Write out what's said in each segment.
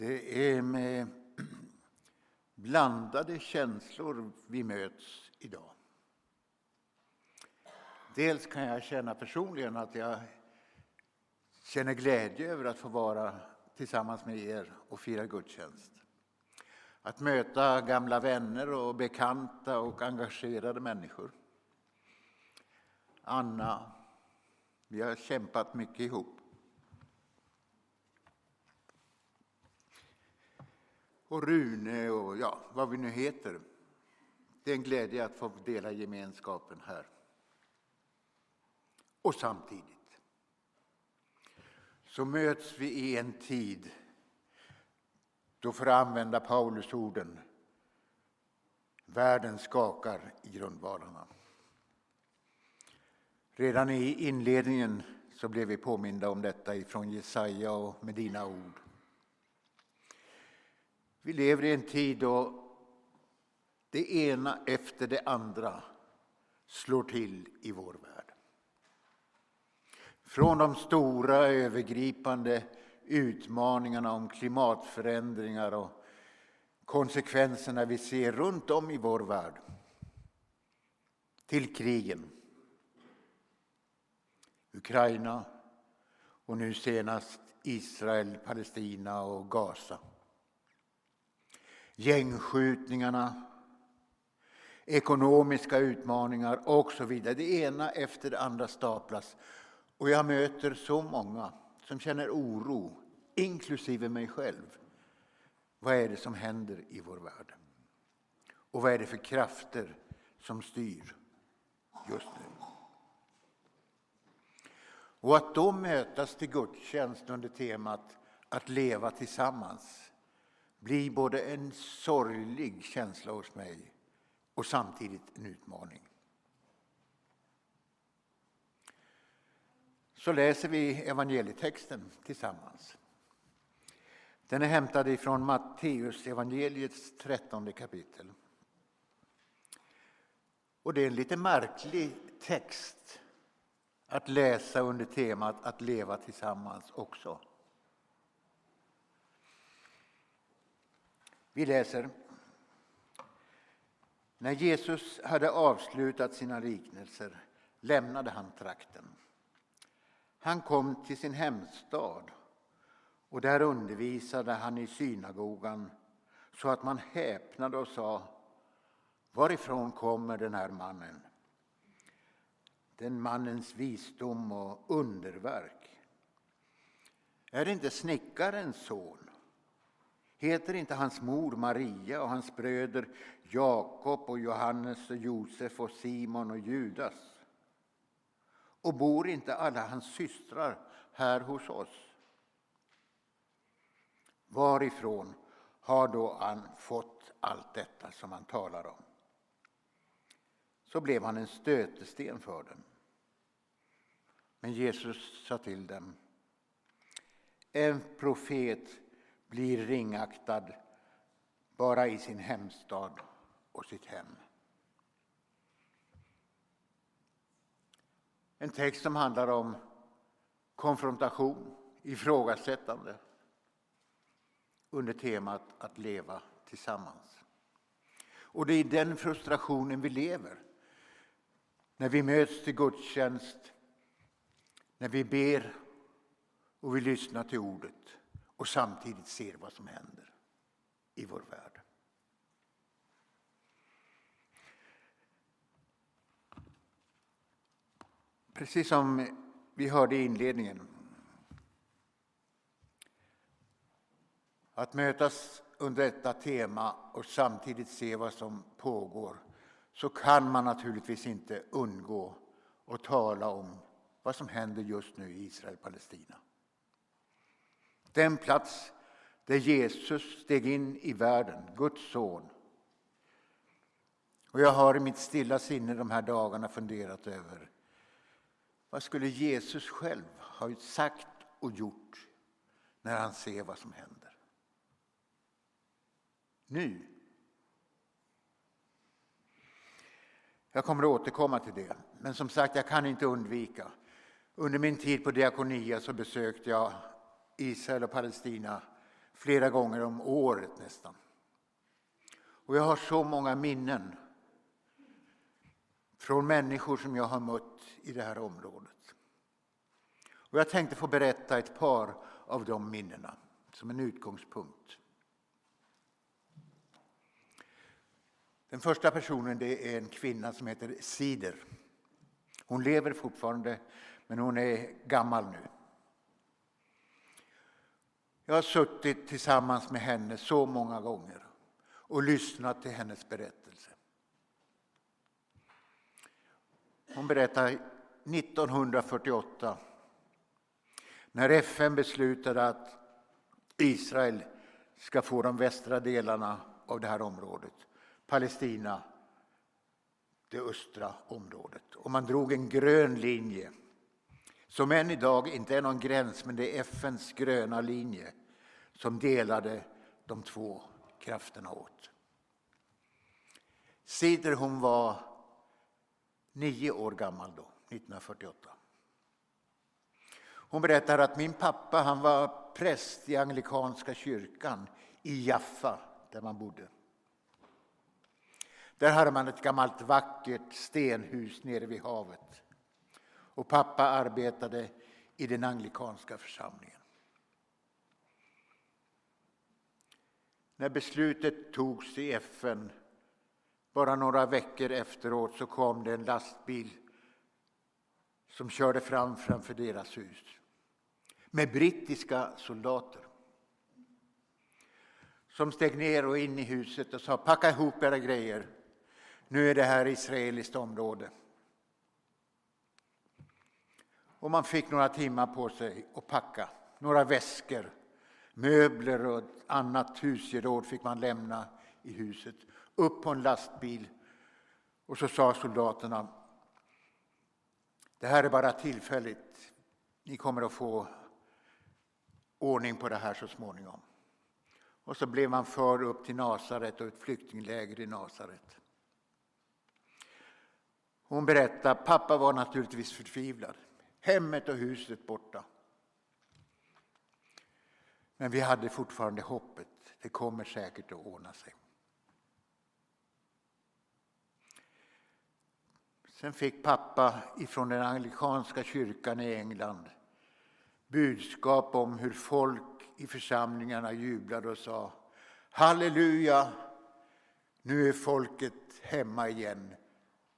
Det är med blandade känslor vi möts idag. Dels kan jag känna personligen att jag känner glädje över att få vara tillsammans med er och fira gudstjänst. Att möta gamla vänner och bekanta och engagerade människor. Anna, vi har kämpat mycket ihop. Och Rune och ja, vad vi nu heter. Det är en glädje att få dela gemenskapen här. Och samtidigt så möts vi i en tid då, för att använda Paulus orden, världen skakar i grundvalarna. Redan i inledningen så blev vi påminda om detta ifrån Jesaja och med dina ord. Vi lever i en tid då det ena efter det andra slår till i vår värld. Från de stora övergripande utmaningarna om klimatförändringar och konsekvenserna vi ser runt om i vår värld till krigen. Ukraina och nu senast Israel, Palestina och Gaza gängskjutningarna, ekonomiska utmaningar och så vidare. Det ena efter det andra staplas. Och jag möter så många som känner oro, inklusive mig själv. Vad är det som händer i vår värld? Och vad är det för krafter som styr just nu? Och att då mötas till gudstjänst under temat att leva tillsammans blir både en sorglig känsla hos mig och samtidigt en utmaning. Så läser vi evangelietexten tillsammans. Den är hämtad ifrån Matteus evangeliets trettonde kapitel. Och det är en lite märklig text att läsa under temat att leva tillsammans också. Vi läser. När Jesus hade avslutat sina liknelser lämnade han trakten. Han kom till sin hemstad och där undervisade han i synagogan så att man häpnade och sa Varifrån kommer den här mannen? Den mannens visdom och underverk. Är det inte snickarens son? Heter inte hans mor Maria och hans bröder Jakob och Johannes och Josef och Simon och Judas? Och bor inte alla hans systrar här hos oss? Varifrån har då han fått allt detta som han talar om? Så blev han en stötesten för dem. Men Jesus sa till dem, en profet blir ringaktad bara i sin hemstad och sitt hem. En text som handlar om konfrontation, ifrågasättande under temat att leva tillsammans. Och det är i den frustrationen vi lever. När vi möts till gudstjänst, när vi ber och vi lyssnar till ordet och samtidigt ser vad som händer i vår värld. Precis som vi hörde i inledningen. Att mötas under detta tema och samtidigt se vad som pågår så kan man naturligtvis inte undgå att tala om vad som händer just nu i Israel-Palestina. Den plats där Jesus steg in i världen, Guds son. Och jag har i mitt stilla sinne de här dagarna funderat över vad skulle Jesus själv ha sagt och gjort när han ser vad som händer? Nu. Jag kommer att återkomma till det, men som sagt, jag kan inte undvika. Under min tid på Diakonia så besökte jag Israel och Palestina flera gånger om året nästan. Och jag har så många minnen från människor som jag har mött i det här området. Och jag tänkte få berätta ett par av de minnena som en utgångspunkt. Den första personen det är en kvinna som heter Sider. Hon lever fortfarande, men hon är gammal nu. Jag har suttit tillsammans med henne så många gånger och lyssnat till hennes berättelse. Hon berättar 1948 när FN beslutade att Israel ska få de västra delarna av det här området. Palestina, det östra området. Och man drog en grön linje som än idag inte är någon gräns, men det är FNs gröna linje som delade de två krafterna åt. Sider hon var nio år gammal då, 1948. Hon berättar att min pappa han var präst i anglikanska kyrkan i Jaffa, där man bodde. Där hade man ett gammalt vackert stenhus nere vid havet. Och pappa arbetade i den anglikanska församlingen. När beslutet togs i FN, bara några veckor efteråt, så kom det en lastbil som körde fram framför deras hus med brittiska soldater som steg ner och in i huset och sa packa ihop era grejer. Nu är det här israeliskt område. Och man fick några timmar på sig att packa. Några väskor, möbler och annat husgeråd fick man lämna i huset. Upp på en lastbil. Och så sa soldaterna det här är bara tillfälligt. Ni kommer att få ordning på det här så småningom. Och så blev man för upp till Nasaret och ett flyktingläger i Nasaret. Hon berättar pappa var naturligtvis förtvivlad. Hemmet och huset borta. Men vi hade fortfarande hoppet. Det kommer säkert att ordna sig. Sen fick pappa ifrån den anglikanska kyrkan i England budskap om hur folk i församlingarna jublade och sa Halleluja, nu är folket hemma igen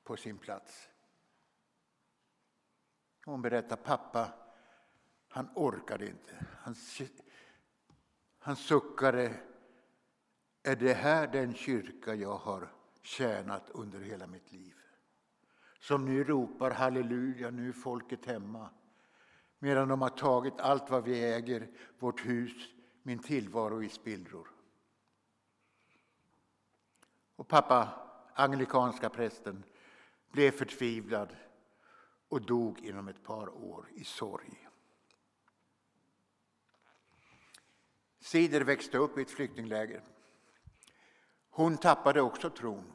på sin plats. Hon berättar pappa, han orkade inte. Han, han suckade. Är det här den kyrka jag har tjänat under hela mitt liv? Som nu ropar halleluja, nu är folket hemma. Medan de har tagit allt vad vi äger, vårt hus, min tillvaro i spillror. Och pappa, anglikanska prästen, blev förtvivlad och dog inom ett par år i sorg. Sider växte upp i ett flyktingläger. Hon tappade också tron.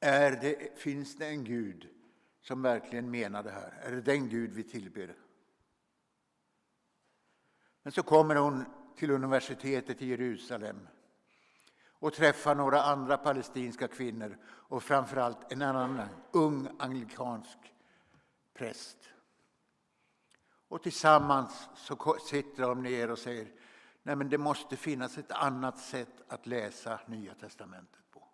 Är det, finns det en Gud som verkligen menar det här? Är det den Gud vi tillber? Men så kommer hon till universitetet i Jerusalem och träffar några andra palestinska kvinnor och framförallt en annan ung anglikansk präst. Och tillsammans så sitter de ner och säger Nej, men det måste finnas ett annat sätt att läsa Nya testamentet på.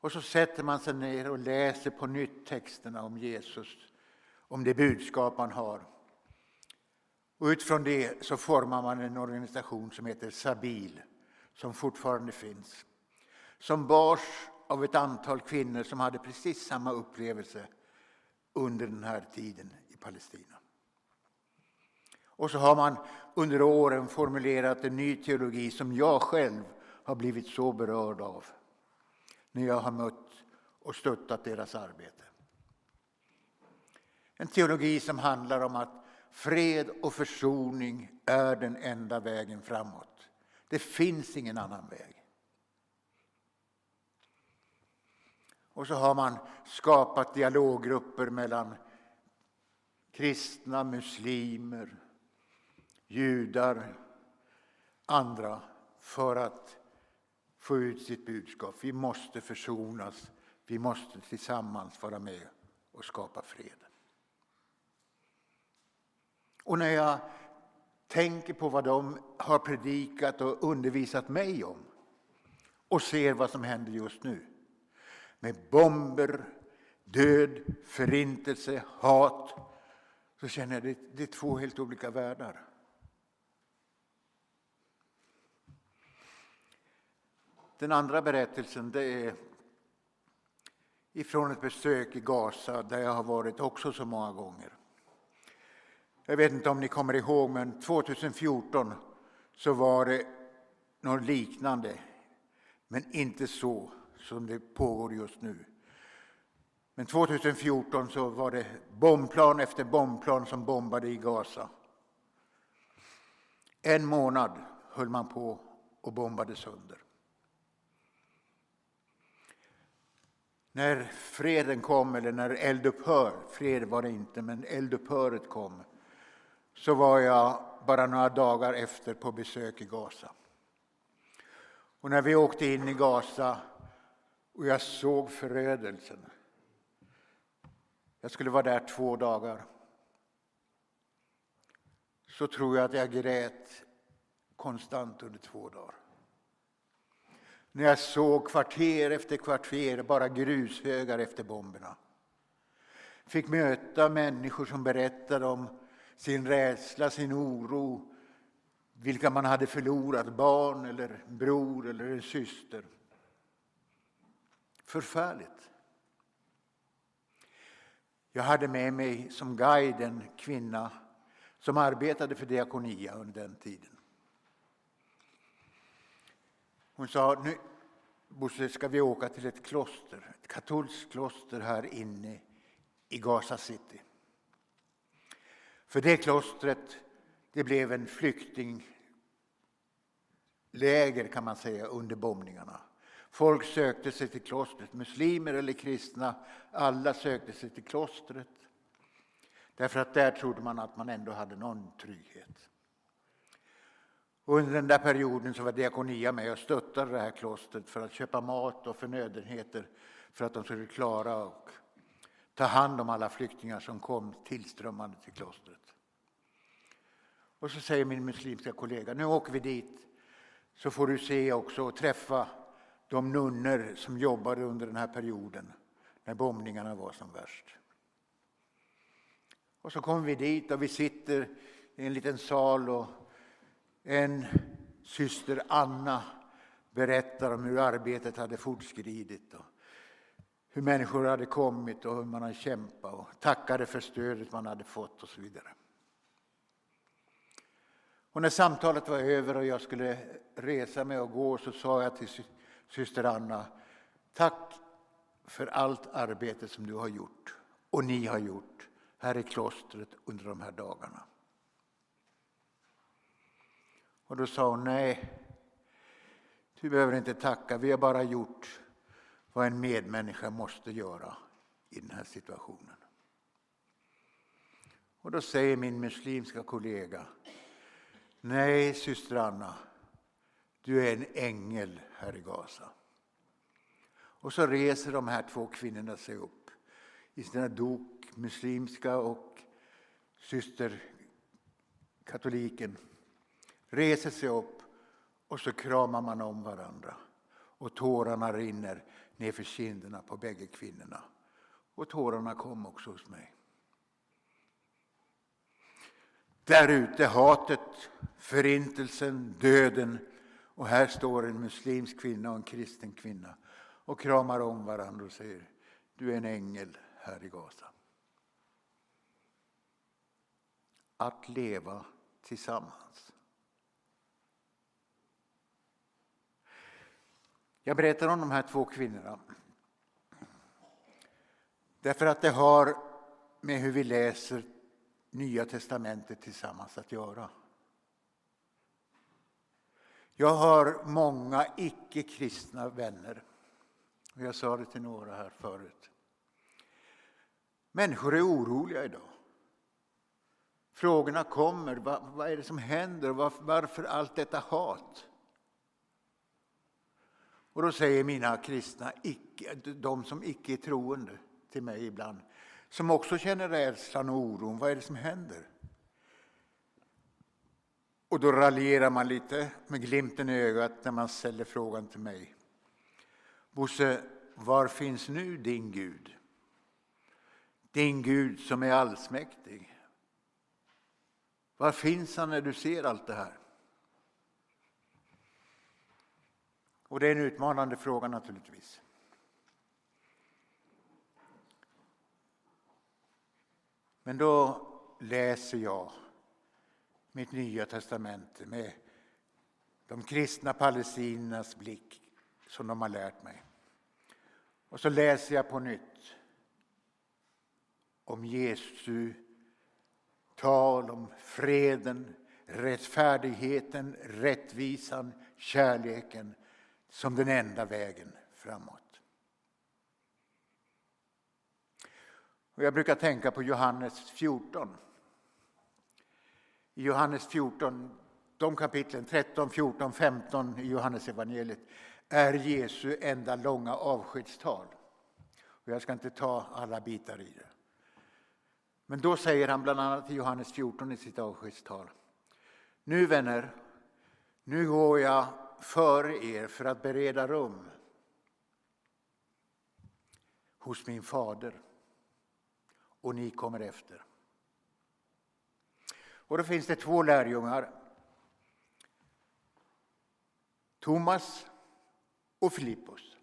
Och så sätter man sig ner och läser på nytt texterna om Jesus, om det budskap man har. Och utifrån det så formar man en organisation som heter Sabil, som fortfarande finns. Som bars av ett antal kvinnor som hade precis samma upplevelse under den här tiden i Palestina. Och så har man under åren formulerat en ny teologi som jag själv har blivit så berörd av när jag har mött och stöttat deras arbete. En teologi som handlar om att fred och försoning är den enda vägen framåt. Det finns ingen annan väg. Och så har man skapat dialoggrupper mellan kristna, muslimer, judar, andra för att få ut sitt budskap. Vi måste försonas. Vi måste tillsammans vara med och skapa fred. Och när jag tänker på vad de har predikat och undervisat mig om och ser vad som händer just nu med bomber, död, förintelse, hat så känner jag att det är två helt olika världar. Den andra berättelsen det är ifrån ett besök i Gaza där jag har varit också så många gånger. Jag vet inte om ni kommer ihåg, men 2014 så var det något liknande, men inte så som det pågår just nu. Men 2014 så var det bombplan efter bombplan som bombade i Gaza. En månad höll man på och bombade sönder. När freden kom, eller när eldupphör, fred var det inte, men eldupphöret kom, så var jag bara några dagar efter på besök i Gaza. Och när vi åkte in i Gaza och jag såg förödelsen. Jag skulle vara där två dagar. Så tror jag att jag grät konstant under två dagar. När jag såg kvarter efter kvarter bara grushögar efter bomberna. Fick möta människor som berättade om sin rädsla, sin oro, vilka man hade förlorat, barn eller bror eller en syster. Förfärligt. Jag hade med mig som guide en kvinna som arbetade för Diakonia under den tiden. Hon sa, nu Bosse ska vi åka till ett kloster, ett katolskt kloster här inne i Gaza City. För det klostret det blev en flyktingläger kan man säga under bombningarna. Folk sökte sig till klostret, muslimer eller kristna, alla sökte sig till klostret. Därför att där trodde man att man ändå hade någon trygghet. Och under den där perioden så var Diakonia med och stöttade det här klostret för att köpa mat och förnödenheter för att de skulle klara och ta hand om alla flyktingar som kom tillströmmande till klostret. Och så säger min muslimska kollega, nu åker vi dit så får du se också och träffa de nunnor som jobbade under den här perioden när bombningarna var som värst. Och så kommer vi dit och vi sitter i en liten sal och en syster Anna berättar om hur arbetet hade fortskridit och hur människor hade kommit och hur man hade kämpat och tackade för stödet man hade fått och så vidare. Och när samtalet var över och jag skulle resa mig och gå så sa jag till syster Anna, tack för allt arbete som du har gjort och ni har gjort här i klostret under de här dagarna. Och då sa hon, nej, du behöver inte tacka, vi har bara gjort vad en medmänniska måste göra i den här situationen. Och då säger min muslimska kollega, nej syster Anna, du är en ängel här i Gaza. Och så reser de här två kvinnorna sig upp i sina dok, muslimska och systerkatoliken reser sig upp och så kramar man om varandra. Och tårarna rinner nerför kinderna på bägge kvinnorna. Och tårarna kom också hos mig. Där ute hatet, förintelsen, döden. Och här står en muslimsk kvinna och en kristen kvinna och kramar om varandra och säger du är en ängel här i Gaza. Att leva tillsammans. Jag berättar om de här två kvinnorna därför att det har med hur vi läser Nya testamentet tillsammans att göra. Jag har många icke-kristna vänner. Och jag sa det till några här förut. Människor är oroliga idag. Frågorna kommer. Vad, vad är det som händer? Varför, varför allt detta hat? Och då säger mina kristna, icke, de som icke är troende till mig ibland, som också känner rädslan och oron. Vad är det som händer? Och då raljerar man lite med glimten i ögat när man ställer frågan till mig. Bosse, var finns nu din Gud? Din Gud som är allsmäktig. Var finns han när du ser allt det här? Och det är en utmanande fråga naturligtvis. Men då läser jag mitt nya testamente med de kristna palestiniernas blick som de har lärt mig. Och så läser jag på nytt om Jesu tal om freden, rättfärdigheten, rättvisan, kärleken som den enda vägen framåt. Och jag brukar tänka på Johannes 14. I Johannes 14, de kapitlen 13, 14, 15 i Johannes evangeliet är Jesu enda långa avskedstal. Och jag ska inte ta alla bitar i det. Men då säger han bland annat i Johannes 14 i sitt avskedstal. Nu vänner, nu går jag före er för att bereda rum hos min fader och ni kommer efter. Och då finns det två lärjungar. Thomas och Filippos.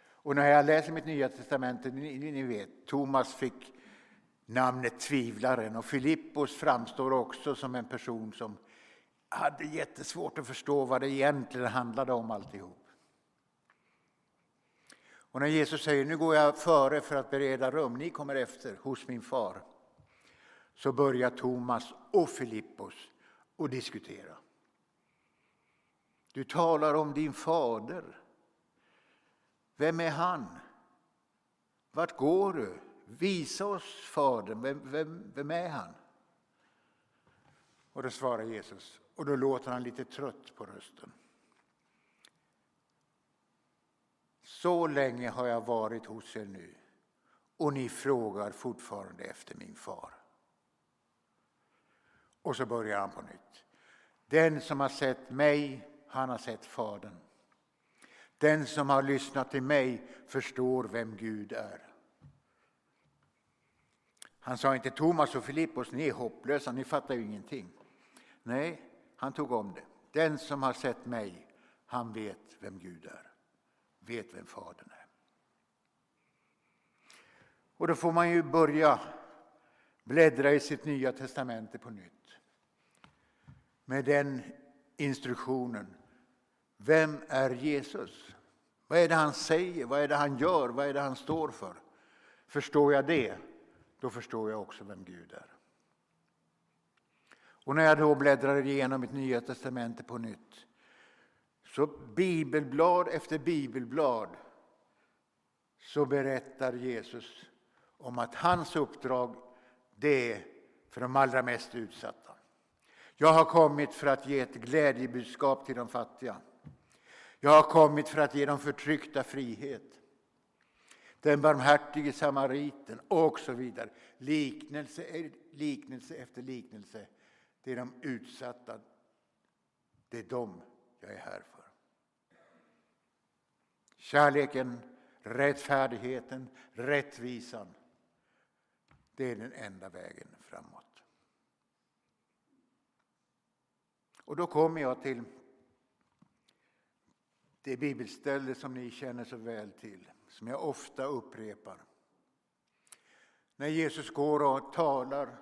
Och när jag läser mitt nya testamente, ni, ni vet, Thomas fick namnet tvivlaren och Filippos framstår också som en person som hade jättesvårt att förstå vad det egentligen handlade om alltihop. Och när Jesus säger nu går jag före för att bereda rum, ni kommer efter hos min far. Så börjar Thomas och Filippos att diskutera. Du talar om din fader. Vem är han? Vart går du? Visa oss Fadern. Vem, vem, vem är han? Och då svarar Jesus, och då låter han lite trött på rösten. Så länge har jag varit hos er nu och ni frågar fortfarande efter min far. Och så börjar han på nytt. Den som har sett mig, han har sett Fadern. Den som har lyssnat till mig förstår vem Gud är. Han sa inte Thomas och Filippos, ni är hopplösa, ni fattar ju ingenting. Nej, han tog om det. Den som har sett mig, han vet vem Gud är. Vet vem Fadern är. Och då får man ju börja bläddra i sitt nya testamente på nytt. Med den instruktionen. Vem är Jesus? Vad är det han säger? Vad är det han gör? Vad är det han står för? Förstår jag det, då förstår jag också vem Gud är. Och när jag då bläddrar igenom mitt nya testamente på nytt så bibelblad efter bibelblad så berättar Jesus om att hans uppdrag det är för de allra mest utsatta. Jag har kommit för att ge ett glädjebudskap till de fattiga. Jag har kommit för att ge de förtryckta frihet. Den barmhärtige samariten och så vidare. Liknelse, liknelse efter liknelse det är de utsatta. Det är dem jag är här för. Kärleken, rättfärdigheten, rättvisan. Det är den enda vägen framåt. Och då kommer jag till det bibelställe som ni känner så väl till, som jag ofta upprepar. När Jesus går och talar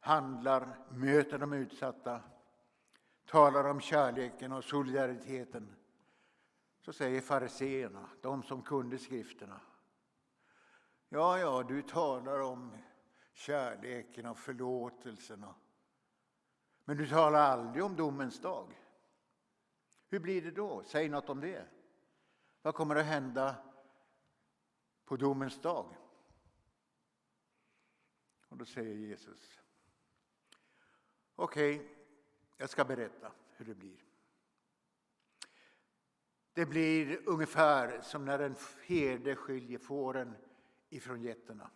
handlar, möter de utsatta, talar om kärleken och solidariteten så säger fariseerna, de som kunde skrifterna. Ja, ja, du talar om kärleken och förlåtelsen. Men du talar aldrig om domens dag. Hur blir det då? Säg något om det. Vad kommer att hända på domens dag? Och då säger Jesus Okej, okay, jag ska berätta hur det blir. Det blir ungefär som när en herde skiljer fåren ifrån getterna.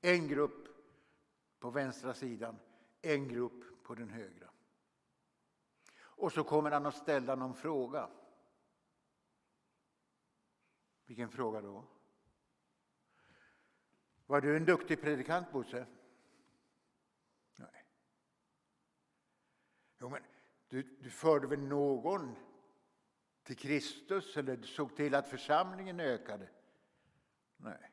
En grupp på vänstra sidan, en grupp på den högra. Och så kommer han att ställa någon fråga. Vilken fråga då? Var du en duktig predikant, Bosse? Nej. Jo, men du, du förde väl någon till Kristus eller du såg till att församlingen ökade? Nej.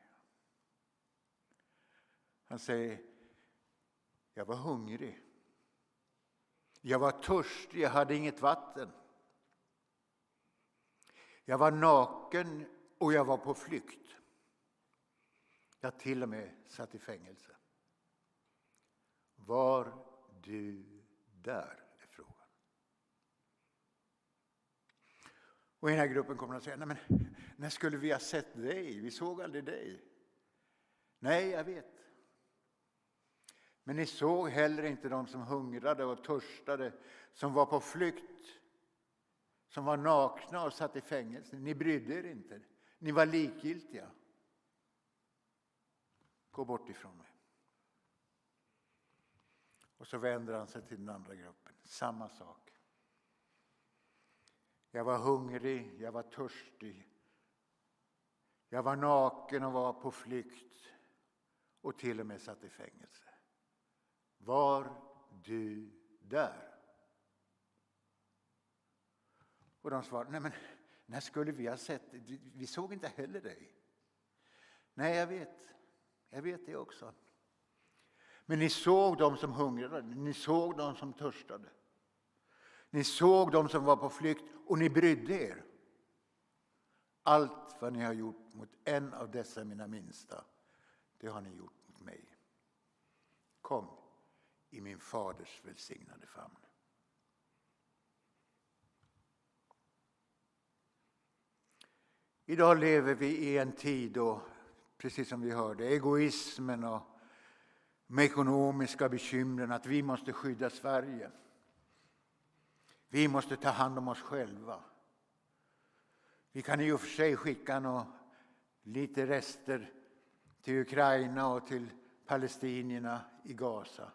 Han säger, jag var hungrig. Jag var törstig, jag hade inget vatten. Jag var naken och jag var på flykt. Jag till och med satt i fängelse. Var du där? är frågan. Och den här gruppen kommer att säga, Nej, men när skulle vi ha sett dig? Vi såg aldrig dig. Nej, jag vet. Men ni såg heller inte de som hungrade och törstade, som var på flykt, som var nakna och satt i fängelse. Ni brydde er inte. Ni var likgiltiga. Gå bort ifrån mig. Och så vänder han sig till den andra gruppen. Samma sak. Jag var hungrig, jag var törstig. Jag var naken och var på flykt och till och med satt i fängelse. Var du där? Och de svarade, nej men när skulle vi ha sett dig? Vi såg inte heller dig. Nej, jag vet. Jag vet det också. Men ni såg dem som hungrade, ni såg dem som törstade. Ni såg dem som var på flykt och ni brydde er. Allt vad ni har gjort mot en av dessa mina minsta, det har ni gjort mot mig. Kom i min faders välsignade famn. Idag lever vi i en tid då, precis som vi hörde, egoismen och de ekonomiska bekymren, att vi måste skydda Sverige. Vi måste ta hand om oss själva. Vi kan i och för sig skicka något, lite rester till Ukraina och till palestinierna i Gaza.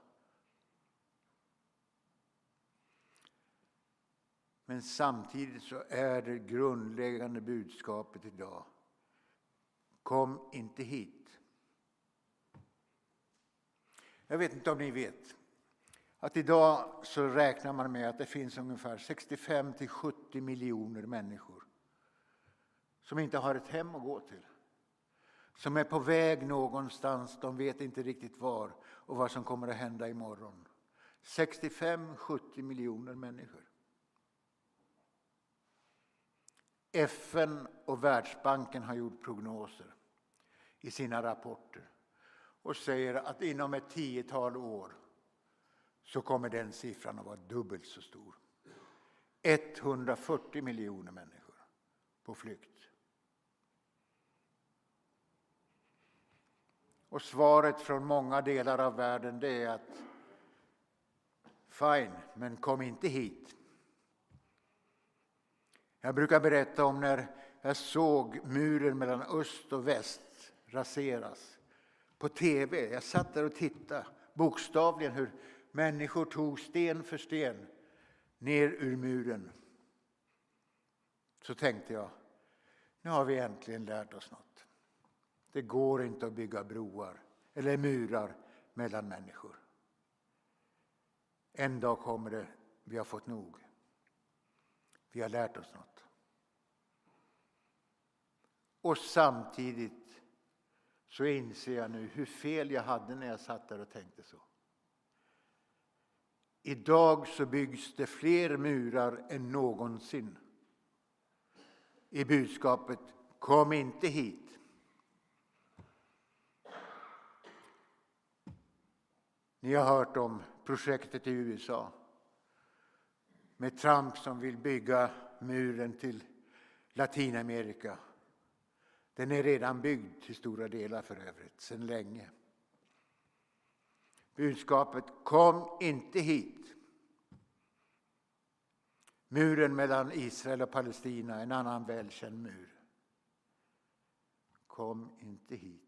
Men samtidigt så är det grundläggande budskapet idag. Kom inte hit. Jag vet inte om ni vet att idag så räknar man med att det finns ungefär 65 till 70 miljoner människor som inte har ett hem att gå till. Som är på väg någonstans, de vet inte riktigt var och vad som kommer att hända imorgon. 65-70 miljoner människor. FN och Världsbanken har gjort prognoser i sina rapporter och säger att inom ett tiotal år så kommer den siffran att vara dubbelt så stor. 140 miljoner människor på flykt. Och svaret från många delar av världen det är att fine, men kom inte hit. Jag brukar berätta om när jag såg muren mellan öst och väst raseras på tv. Jag satt där och tittade, bokstavligen hur människor tog sten för sten ner ur muren. Så tänkte jag, nu har vi äntligen lärt oss något. Det går inte att bygga broar eller murar mellan människor. En dag kommer det, vi har fått nog. Vi har lärt oss något. Och samtidigt så inser jag nu hur fel jag hade när jag satt där och tänkte så. Idag så byggs det fler murar än någonsin. I budskapet Kom inte hit. Ni har hört om projektet i USA med Trump som vill bygga muren till Latinamerika den är redan byggd till stora delar för övrigt, sedan länge. Budskapet kom inte hit. Muren mellan Israel och Palestina, en annan välkänd mur. Kom inte hit.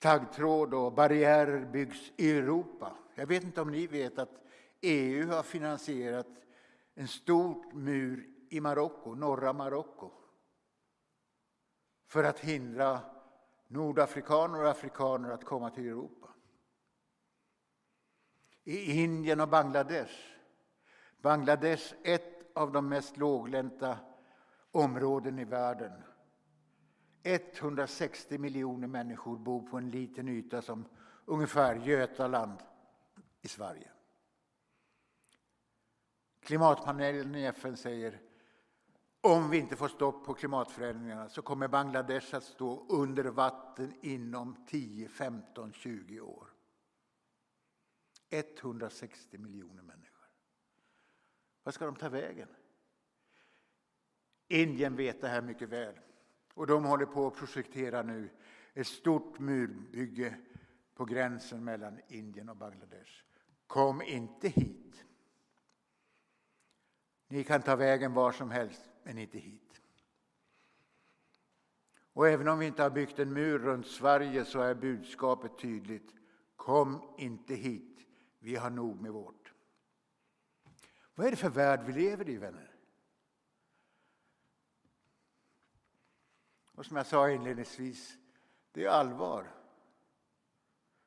Taggtråd och barriärer byggs i Europa. Jag vet inte om ni vet att EU har finansierat en stor mur i Marocko, norra Marocko för att hindra nordafrikaner och afrikaner att komma till Europa. I Indien och Bangladesh. Bangladesh, ett av de mest låglänta områden i världen. 160 miljoner människor bor på en liten yta som ungefär Götaland i Sverige. Klimatpanelen i FN säger om vi inte får stopp på klimatförändringarna så kommer Bangladesh att stå under vatten inom 10, 15, 20 år. 160 miljoner människor. Vad ska de ta vägen? Indien vet det här mycket väl. Och de håller på att projektera nu ett stort murbygge på gränsen mellan Indien och Bangladesh. Kom inte hit. Ni kan ta vägen var som helst, men inte hit. Och även om vi inte har byggt en mur runt Sverige så är budskapet tydligt. Kom inte hit, vi har nog med vårt. Vad är det för värld vi lever i, vänner? Och som jag sa inledningsvis, det är allvar.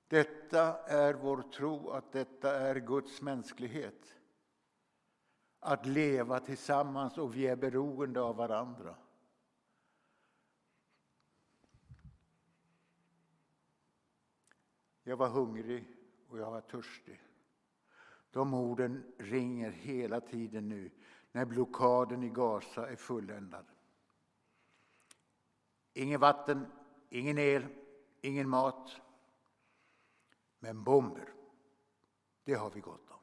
Detta är vår tro att detta är Guds mänsklighet att leva tillsammans och vi är beroende av varandra. Jag var hungrig och jag var törstig. De orden ringer hela tiden nu när blockaden i Gaza är fulländad. Ingen vatten, ingen el, ingen mat. Men bomber, det har vi gott om.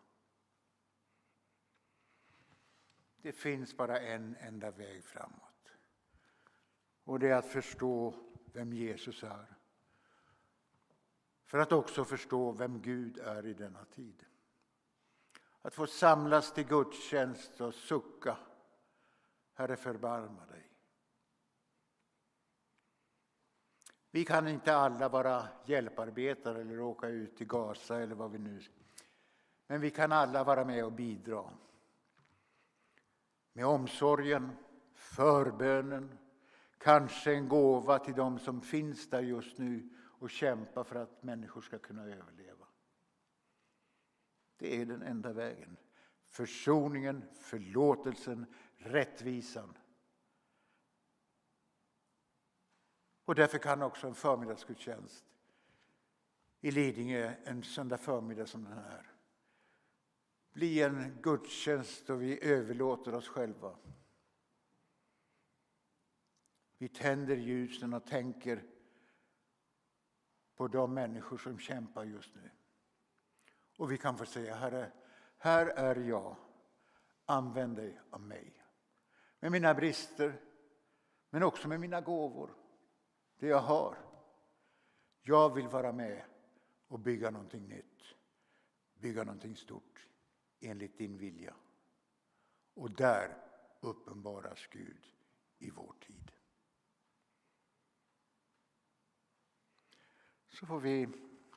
Det finns bara en enda väg framåt. Och det är att förstå vem Jesus är. För att också förstå vem Gud är i denna tid. Att få samlas till gudstjänst och sucka. Herre, förbarma dig. Vi kan inte alla vara hjälparbetare eller åka ut till Gaza eller vad vi nu... Men vi kan alla vara med och bidra med omsorgen, förbönen, kanske en gåva till dem som finns där just nu och kämpar för att människor ska kunna överleva. Det är den enda vägen. Försoningen, förlåtelsen, rättvisan. Och därför kan också en förmiddagsgudstjänst i Lidingö en söndag förmiddag som den här bli en gudstjänst då vi överlåter oss själva. Vi tänder ljusen och tänker på de människor som kämpar just nu. Och vi kan få säga, Herre, här är jag. Använd dig av mig. Med mina brister, men också med mina gåvor. Det jag har. Jag vill vara med och bygga någonting nytt. Bygga någonting stort enligt din vilja. Och där uppenbaras Gud i vår tid. Så får vi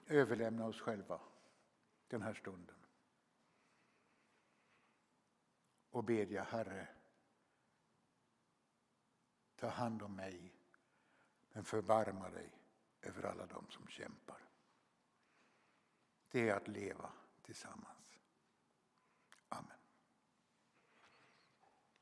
överlämna oss själva den här stunden. Och bedja, Herre, ta hand om mig, men förbarma dig över alla dem som kämpar. Det är att leva tillsammans.